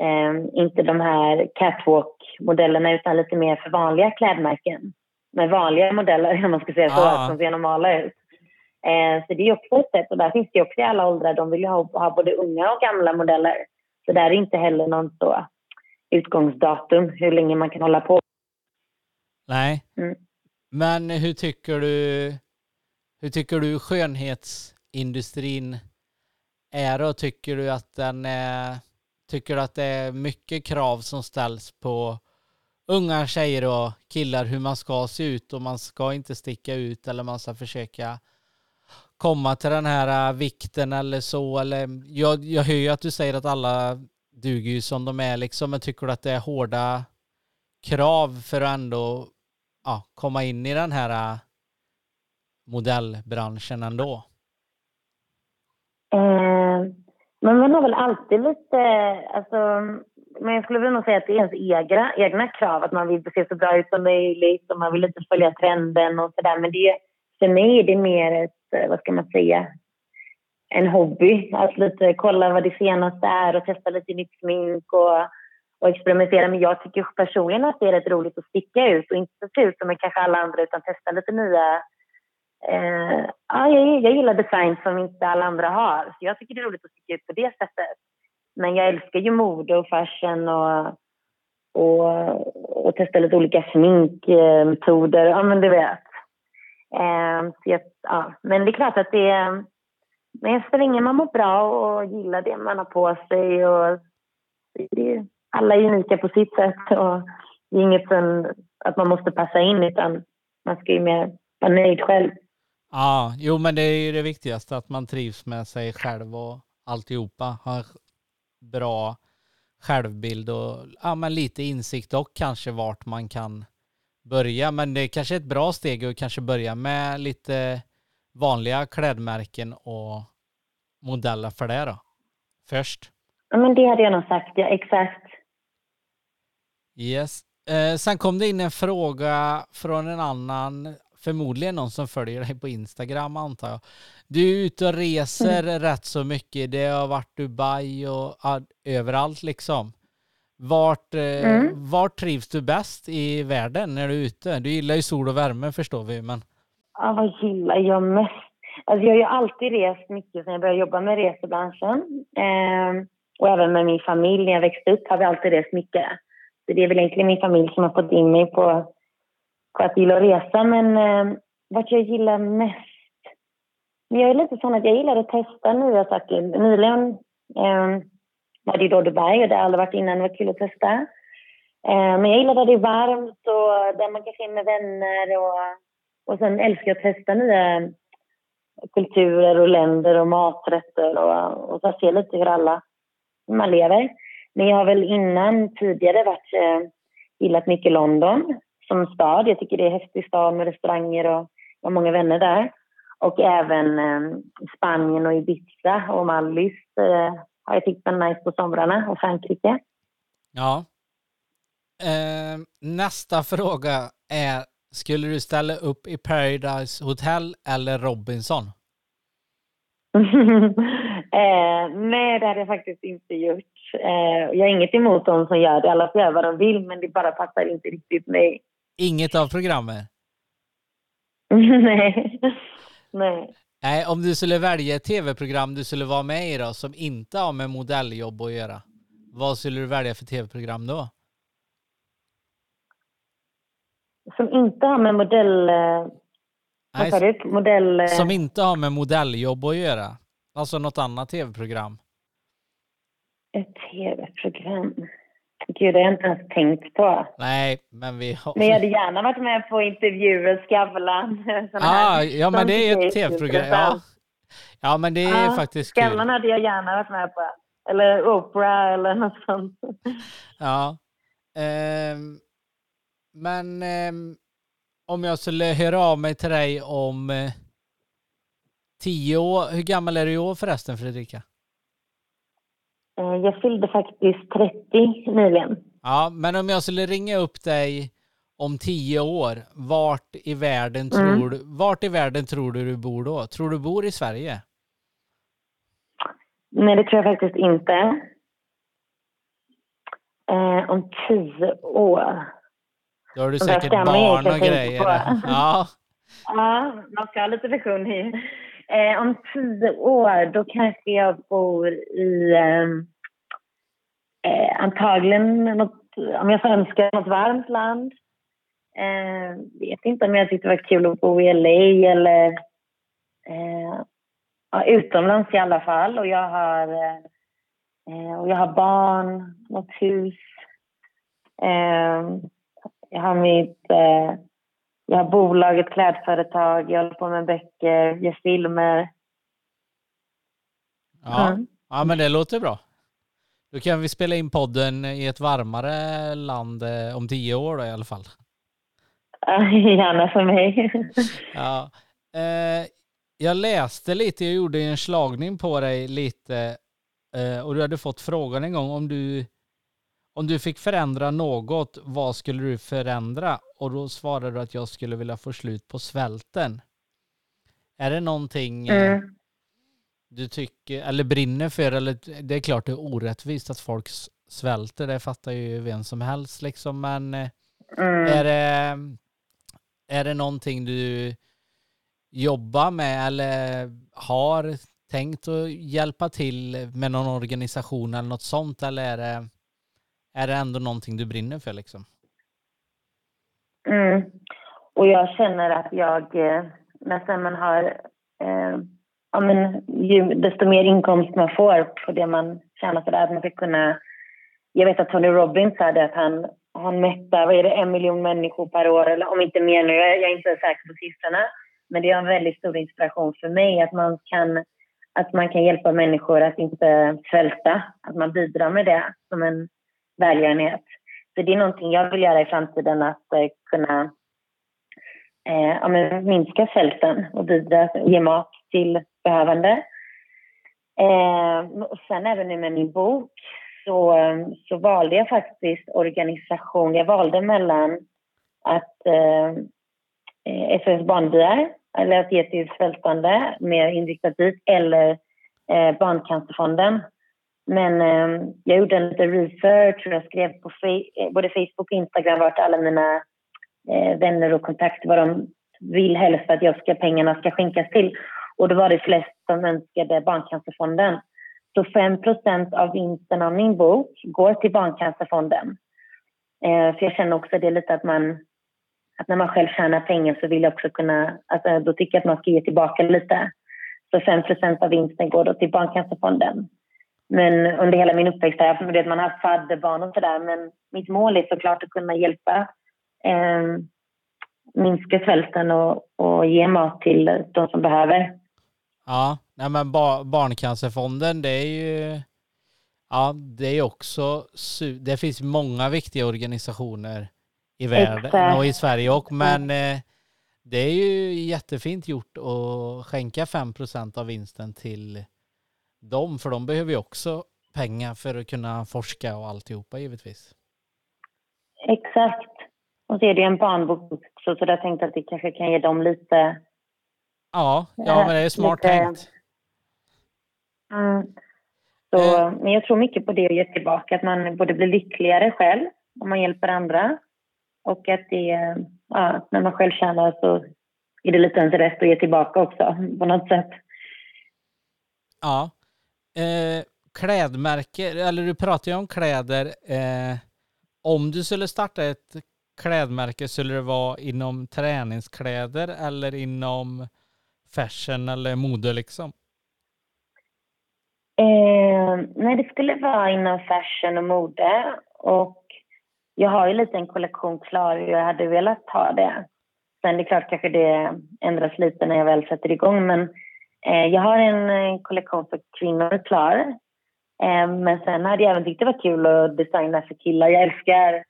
Speaker 2: eh, inte de här catwalk-modellerna utan lite mer för vanliga klädmärken. Med vanliga modeller, om man ska säga så, ah. som ser normala ut. Eh, så det är också ett sätt, och där finns det också i alla åldrar, de vill ju ha, ha både unga och gamla modeller. Så där är inte heller någon så utgångsdatum, hur länge man kan hålla på.
Speaker 1: Nej. Mm. Men hur tycker du, hur tycker du skönhetsindustrin är och tycker du att den är, tycker du att det är mycket krav som ställs på unga tjejer och killar hur man ska se ut och man ska inte sticka ut eller man ska försöka komma till den här äh, vikten eller så eller jag, jag hör ju att du säger att alla duger ju som de är liksom. Men tycker du att det är hårda krav för att ändå ja, komma in i den här äh, modellbranschen ändå?
Speaker 2: Eh, men man har väl alltid lite, alltså, men jag skulle väl nog säga att det är ens egna, egna krav, att man vill se så bra ut som möjligt och man vill inte följa trenden och sådär. Men det, för mig är det mer ett, vad ska man säga, en hobby. Att lite kolla vad det senaste är och testa lite nytt smink och, och experimentera. Men jag tycker personligen att det är rätt roligt att sticka ut och inte se ut som kanske alla andra utan testa lite nya Eh, ja, jag, jag gillar design som inte alla andra har. Så jag tycker det är roligt att sticka ut på det sättet. Men jag älskar ju mode och fashion och, och, och testa lite olika sminkmetoder. Ja, men du vet. Eh, jag, ja. Men det är klart att det är... Men så länge man mår bra och gillar det man har på sig och det, alla är unika på sitt sätt och det är inget som, att man måste passa in utan man ska ju mer vara nöjd själv.
Speaker 1: Ja, jo men det är ju det viktigaste att man trivs med sig själv och alltihopa. Har bra självbild och ja, men lite insikt och kanske vart man kan börja. Men det är kanske ett bra steg att kanske börja med lite vanliga klädmärken och modeller för det då? Först.
Speaker 2: Ja, men det hade jag nog sagt, ja exakt.
Speaker 1: Yes. Eh, sen kom det in en fråga från en annan förmodligen någon som följer dig på Instagram antar jag. Du är ute och reser mm. rätt så mycket. Det har varit Dubai och överallt liksom. Vart, eh, mm. vart trivs du bäst i världen när du är ute? Du gillar ju sol och värme förstår vi, men...
Speaker 2: Ja, vad gillar jag mest? Alltså jag har ju alltid rest mycket sen jag började jobba med resebranschen. Eh, och även med min familj. När jag växte upp har vi alltid rest mycket. Så det är väl egentligen min familj som har fått in mig på på att gilla att resa. Men eh, vad jag gillar mest? Jag är lite sån att jag gillar att testa nya saker. Nyligen eh, var det då Dubai och det har aldrig varit innan. Det var kul att testa. Eh, men jag gillar där det är varmt och där man kan se med vänner. Och, och sen älskar jag att testa nya kulturer och länder och maträtter och, och så se lite hur alla man lever. Men jag har väl innan tidigare varit, eh, gillat mycket London som stad. Jag tycker det är en häftig stad med restauranger och jag har många vänner där. Och även eh, Spanien och Ibiza och Mallis eh, har jag tyckt var nice på somrarna och Frankrike.
Speaker 1: Ja. Eh, nästa fråga är, skulle du ställa upp i Paradise Hotel eller Robinson?
Speaker 2: eh, nej, det hade jag faktiskt inte gjort. Eh, jag har inget emot de som gör det. Alla får göra vad de vill, men det bara passar inte riktigt mig.
Speaker 1: Inget av programmen?
Speaker 2: Nej. Nej.
Speaker 1: Nej, om du skulle välja ett tv-program du skulle vara med i då, som inte har med modelljobb att göra, vad skulle du välja för tv-program då?
Speaker 2: Som inte har med modell... Eh, Nej, vad du? Modell... Eh-
Speaker 1: som inte har med modelljobb att göra. Alltså något annat tv-program.
Speaker 2: Ett tv-program? Gud, det har jag inte ens tänkt på.
Speaker 1: Nej, men vi har...
Speaker 2: Men jag hade gärna varit med på intervjuer, Skavlan.
Speaker 1: Ah, ja, men det är ett tv-program. Ja. ja, men det är ah, faktiskt
Speaker 2: kul. Skavlan hade jag gärna varit med på. Eller Oprah eller något sånt.
Speaker 1: Ja. Um, men um, om jag skulle höra av mig till dig om uh, tio år. Hur gammal är du i år förresten, Fredrika?
Speaker 2: Eh, jag fyllde faktiskt 30 nyligen.
Speaker 1: Ja, men om jag skulle ringa upp dig om tio år, vart i världen mm. tror, du, vart i världen tror du du bor då? Tror du bor i Sverige?
Speaker 2: Nej, det tror jag faktiskt inte. Eh, om tio år.
Speaker 1: Då har du säkert barn och grejer. Ja.
Speaker 2: ja, man ska ha lite vision i. Eh, om tio år, då kanske jag bor i ehm, eh, antagligen något, om jag får önska något varmt land. Eh, vet inte om jag tyckte det var kul att bo i LA eller eh, ja, utomlands i alla fall. Och jag har, eh, eh och jag har barn, något hus. Eh, jag har mitt eh, jag har bolag, ett klädföretag, jag håller på med böcker, gör filmer.
Speaker 1: Ja, mm. ja men det låter bra. Då kan vi spela in podden i ett varmare land eh, om tio år då, i alla fall.
Speaker 2: Gärna för mig.
Speaker 1: ja. Eh, jag läste lite, jag gjorde en slagning på dig lite eh, och du hade fått frågan en gång om du om du fick förändra något, vad skulle du förändra? Och då svarade du att jag skulle vilja få slut på svälten. Är det någonting mm. du tycker, eller brinner för, eller det är klart det är orättvist att folk svälter, det fattar ju vem som helst liksom, men eh, mm. är, det, är det någonting du jobbar med eller har tänkt att hjälpa till med någon organisation eller något sånt, eller är det är det ändå någonting du brinner för liksom?
Speaker 2: Mm. Och jag känner att jag, eh, nästan man har, eh, ja men ju, desto mer inkomst man får på det man tjänar så där, att man ska kunna, jag vet att Tony Robbins sa det att han, han mättar, vad är det, en miljon människor per år eller om inte mer nu, jag är inte säker på siffrorna. Men det är en väldigt stor inspiration för mig att man kan, att man kan hjälpa människor att inte svälta, att man bidrar med det som en välgörenhet. Så det är någonting jag vill göra i framtiden, att eh, kunna eh, ja, men minska svälten och bidra, ge mat till behövande. Eh, och sen även nu med min bok så, så valde jag faktiskt organisation. Jag valde mellan att eh, FNs Barnbyar, eller att ge till svältande, mer inriktat dit, eller eh, Barncancerfonden men eh, jag gjorde en liten research och jag skrev på fe- eh, både Facebook och Instagram vart alla mina eh, vänner och kontakter vad de vill helst att jag ska, pengarna ska skänkas till. Och då var det flest som önskade Barncancerfonden. Så 5% av vinsten av min bok går till Barncancerfonden. Eh, för jag känner också det lite att man att när man själv tjänar pengar så vill jag också kunna, alltså, då tycker jag att man ska ge tillbaka lite. Så 5% av vinsten går då till Barncancerfonden. Men under hela min uppväxt har jag man har haft fadderbarn och sådär. Men mitt mål är såklart att kunna hjälpa eh, minska svälten och, och ge mat till de som behöver.
Speaker 1: Ja, nej men bar Barncancerfonden det är ju Ja, det är också det finns många viktiga organisationer i världen Exakt. och i Sverige också, men eh, det är ju jättefint gjort att skänka 5% av vinsten till dem, för de behöver ju också pengar för att kunna forska och alltihopa givetvis.
Speaker 2: Exakt. Och så är det en barnbok också, så jag tänkte att det kanske kan ge dem lite...
Speaker 1: Ja, ja men det är smart lite... tänkt.
Speaker 2: Mm. Så, eh. Men jag tror mycket på det och ge tillbaka, att man både blir lyckligare själv om man hjälper andra och att det, ja, när man själv tjänar så är det lite ens rätt att ge tillbaka också på något sätt.
Speaker 1: Ja, eh, klädmärke, eller du pratar ju om kläder. Eh, om du skulle starta ett klädmärke, skulle det vara inom träningskläder eller inom fashion eller mode liksom?
Speaker 2: Eh, nej, det skulle vara inom fashion och mode. Och jag har ju lite en kollektion klar och jag hade velat ha det. Sen det är klart kanske det ändras lite när jag väl sätter igång, men Eh, jag har en eh, kollektion för kvinnor klar. Eh, men sen hade jag även tyckt det var kul att designa för killar. Jag älskar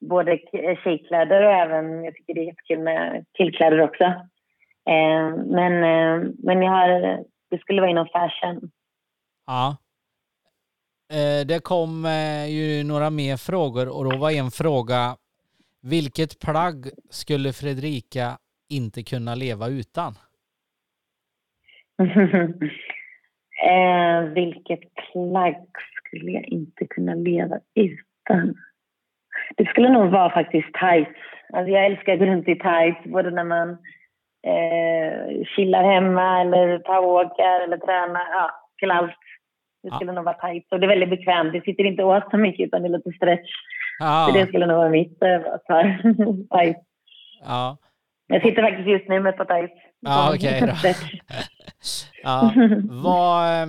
Speaker 2: både tjejkläder och även, jag tycker det är jättekul med killkläder också. Men, men jag har, det skulle vara inom fashion.
Speaker 1: Ja. Det kom ju några mer frågor och då var en fråga vilket plagg skulle Fredrika inte kunna leva utan?
Speaker 2: eh, vilket plagg skulle jag inte kunna leva utan? Det skulle nog vara faktiskt tights. Alltså jag älskar att gå runt i tights, både när man eh, chillar hemma eller powerwalkar eller tränar. Ja, till allt. Det skulle ja. nog vara tights. Och det är väldigt bekvämt. Det sitter inte åt så mycket utan det är lite stretch. Ja. Så det skulle nog vara mitt eh, tights. Ja. Jag sitter faktiskt just nu med ett par tights.
Speaker 1: Ja, okej okay då. ja, vad...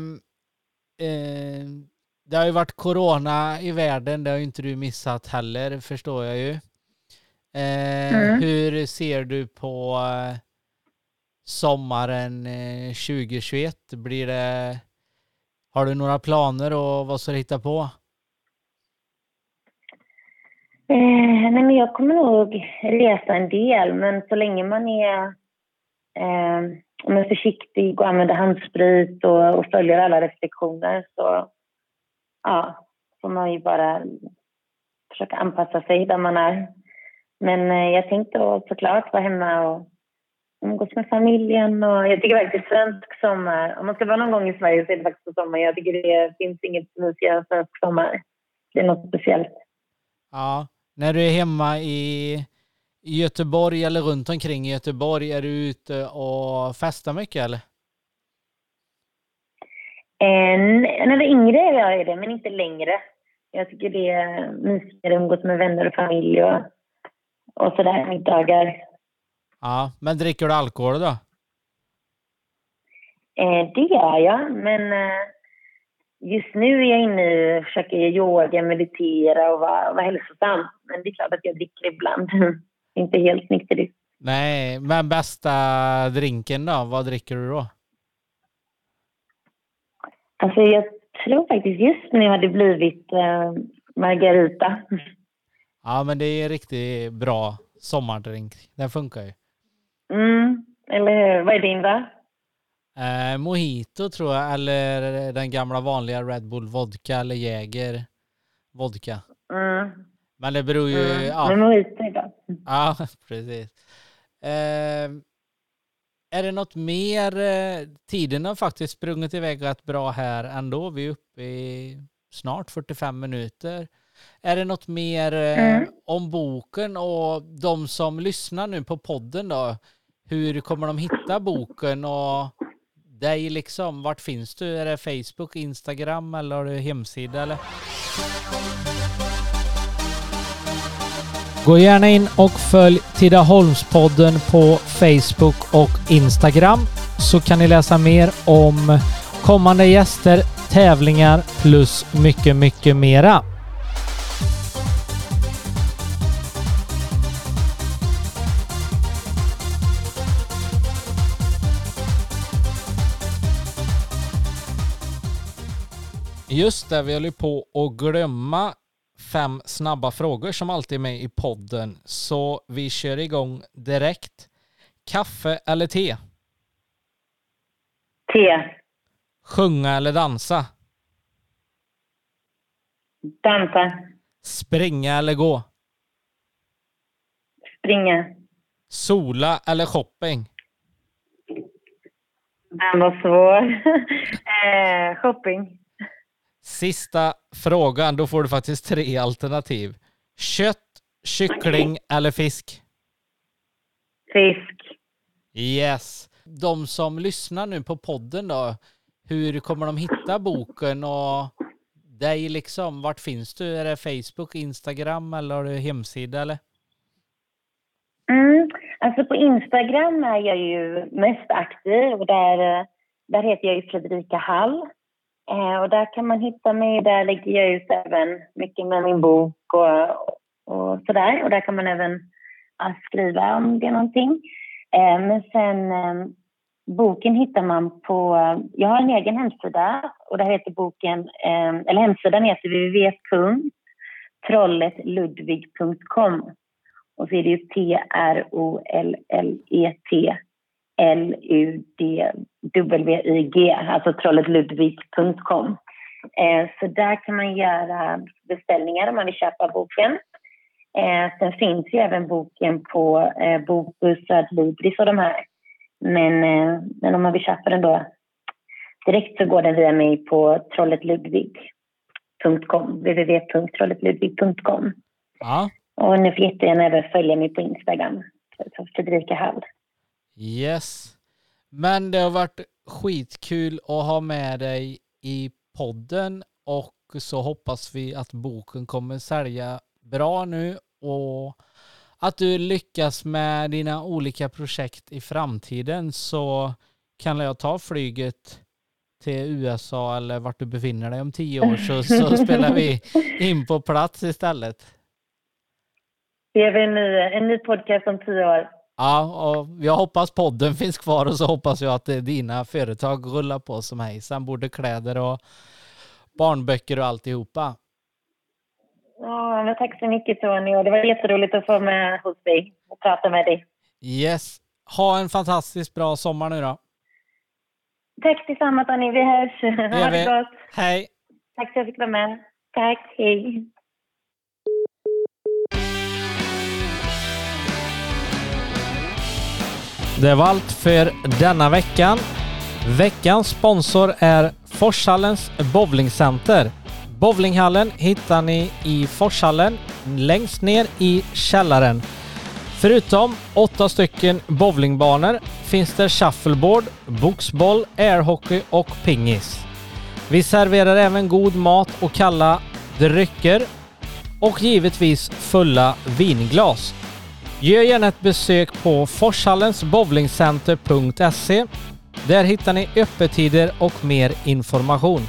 Speaker 1: Eh, det har ju varit corona i världen, det har ju inte du missat heller, förstår jag ju. Eh, mm. Hur ser du på eh, sommaren 2021? Eh, Blir det... Har du några planer och vad ska du hitta på?
Speaker 2: Eh, nej, men jag kommer nog resa en del, men så länge man är eh, men försiktig och använder handsprit och, och följer alla restriktioner så ja, får man ju bara försöka anpassa sig där man är. Men eh, jag tänkte såklart vara hemma och umgås med familjen. Och jag tycker faktiskt svensk sommar, om man ska vara någon gång i Sverige så är det faktiskt sommar. Jag tycker det finns inget mysigare än svensk sommar. Det är något speciellt.
Speaker 1: Ja, när du är hemma i Göteborg eller runt omkring Göteborg, är du ute och festar mycket eller?
Speaker 2: Eh, när jag yngre jag är det, men inte längre. Jag tycker det är mysigare att umgås med vänner och familj och, och sådär, middagar.
Speaker 1: Ja, men dricker du alkohol då?
Speaker 2: Eh, det gör jag, men eh, just nu är jag inne och försöker yoga, meditera och vara, vara hälsosam. Men det är klart att jag dricker ibland. inte helt nykterist.
Speaker 1: Nej, men bästa drinken då? Vad dricker du då?
Speaker 2: Alltså jag tror faktiskt just nu hade blivit eh, Margarita.
Speaker 1: Ja, men det är riktigt bra sommardrink. Den funkar ju.
Speaker 2: Mm, eller hur? Vad är din då?
Speaker 1: Eh, mojito tror jag, eller den gamla vanliga Red Bull vodka eller Jäger vodka.
Speaker 2: Mm.
Speaker 1: Men det beror ju...
Speaker 2: Mm.
Speaker 1: Ja.
Speaker 2: Men är bra.
Speaker 1: Ja, precis. Eh, är det något mer? Eh, tiden har faktiskt sprungit iväg rätt bra här ändå. Vi är uppe i snart 45 minuter. Är det något mer eh,
Speaker 2: Mm.
Speaker 1: om boken och de som lyssnar nu på podden då? Hur kommer de hitta boken och dig liksom? Vart finns du? Är det Facebook, Instagram eller har du hemsida eller? Gå gärna in och följ Tidaholmspodden på Facebook och Instagram så kan ni läsa mer om kommande gäster, tävlingar plus mycket, mycket mera. Just det, vi håller på att glömma fem snabba frågor som alltid är med i podden. Så vi kör igång direkt. Kaffe eller te?
Speaker 2: Te.
Speaker 1: Sjunga eller dansa?
Speaker 2: Dansa.
Speaker 1: Springa eller gå?
Speaker 2: Springa.
Speaker 1: Sola eller shopping?
Speaker 2: Den var svår. eh, shopping.
Speaker 1: Sista frågan, då får du faktiskt tre alternativ. Kött, kyckling eller fisk?
Speaker 2: Fisk.
Speaker 1: Yes. De som lyssnar nu på podden då, hur kommer de hitta boken och dig liksom? Vart finns du? Är det Facebook, Instagram eller har du hemsida eller?
Speaker 2: Mm. Alltså på Instagram är jag ju mest aktiv och där, eh, där heter jag ju Fredrika Hall. Eh, och där kan man hitta mig. Där lägger jag ut även mycket med min bok och, och sådär. Och där kan man även skriva om det är någonting. Eh, men sen eh, boken hittar man på... Jag har en egen hemsida och där heter boken... Eh, eller hemsidan heter www.trolletludvig.com. Och så är det ju T-R-O-L-L-E-T L-U-D-W-I-G, alltså trolletludvig.com. Eh, så där kan man göra beställningar om man vill köpa boken. Eh, sen finns ju även boken på eh, Bokus, Adlibris och de här. Men, men om man vill köpa den då direkt så går den via mig på trolletludvig.com, www.trolletludvig.com.
Speaker 1: Ja.
Speaker 2: Och ni får jättegärna även följa mig på Instagram, Fredrika Hall.
Speaker 1: Yes. Men det har varit skitkul att ha med dig i podden och så hoppas vi att boken kommer sälja bra nu och att du lyckas med dina olika projekt i framtiden så kan jag ta flyget till USA eller vart du befinner dig om tio år så, så spelar vi in på plats istället.
Speaker 2: Det är en ny, en ny podcast om tio år.
Speaker 1: Ja, och jag hoppas podden finns kvar och så hoppas jag att dina företag rullar på som hejsan, både kläder och barnböcker och alltihopa.
Speaker 2: Ja, men tack så mycket Tony och det var jätteroligt att få med hos dig och prata med dig.
Speaker 1: Yes. Ha en fantastiskt bra sommar nu då.
Speaker 2: Tack detsamma Tony, vi hörs.
Speaker 1: Det
Speaker 2: Ha det gott.
Speaker 1: Hej!
Speaker 2: Tack för att jag fick vara med. Tack, hej.
Speaker 1: Det var allt för denna veckan. Veckans sponsor är Forshallens bowlingcenter. Bowlinghallen hittar ni i Forshallen längst ner i källaren. Förutom åtta stycken bowlingbanor finns det shuffleboard, boxboll, airhockey och pingis. Vi serverar även god mat och kalla drycker och givetvis fulla vinglas. Gör gärna ett besök på forshallensbowlingcenter.se. Där hittar ni öppettider och mer information.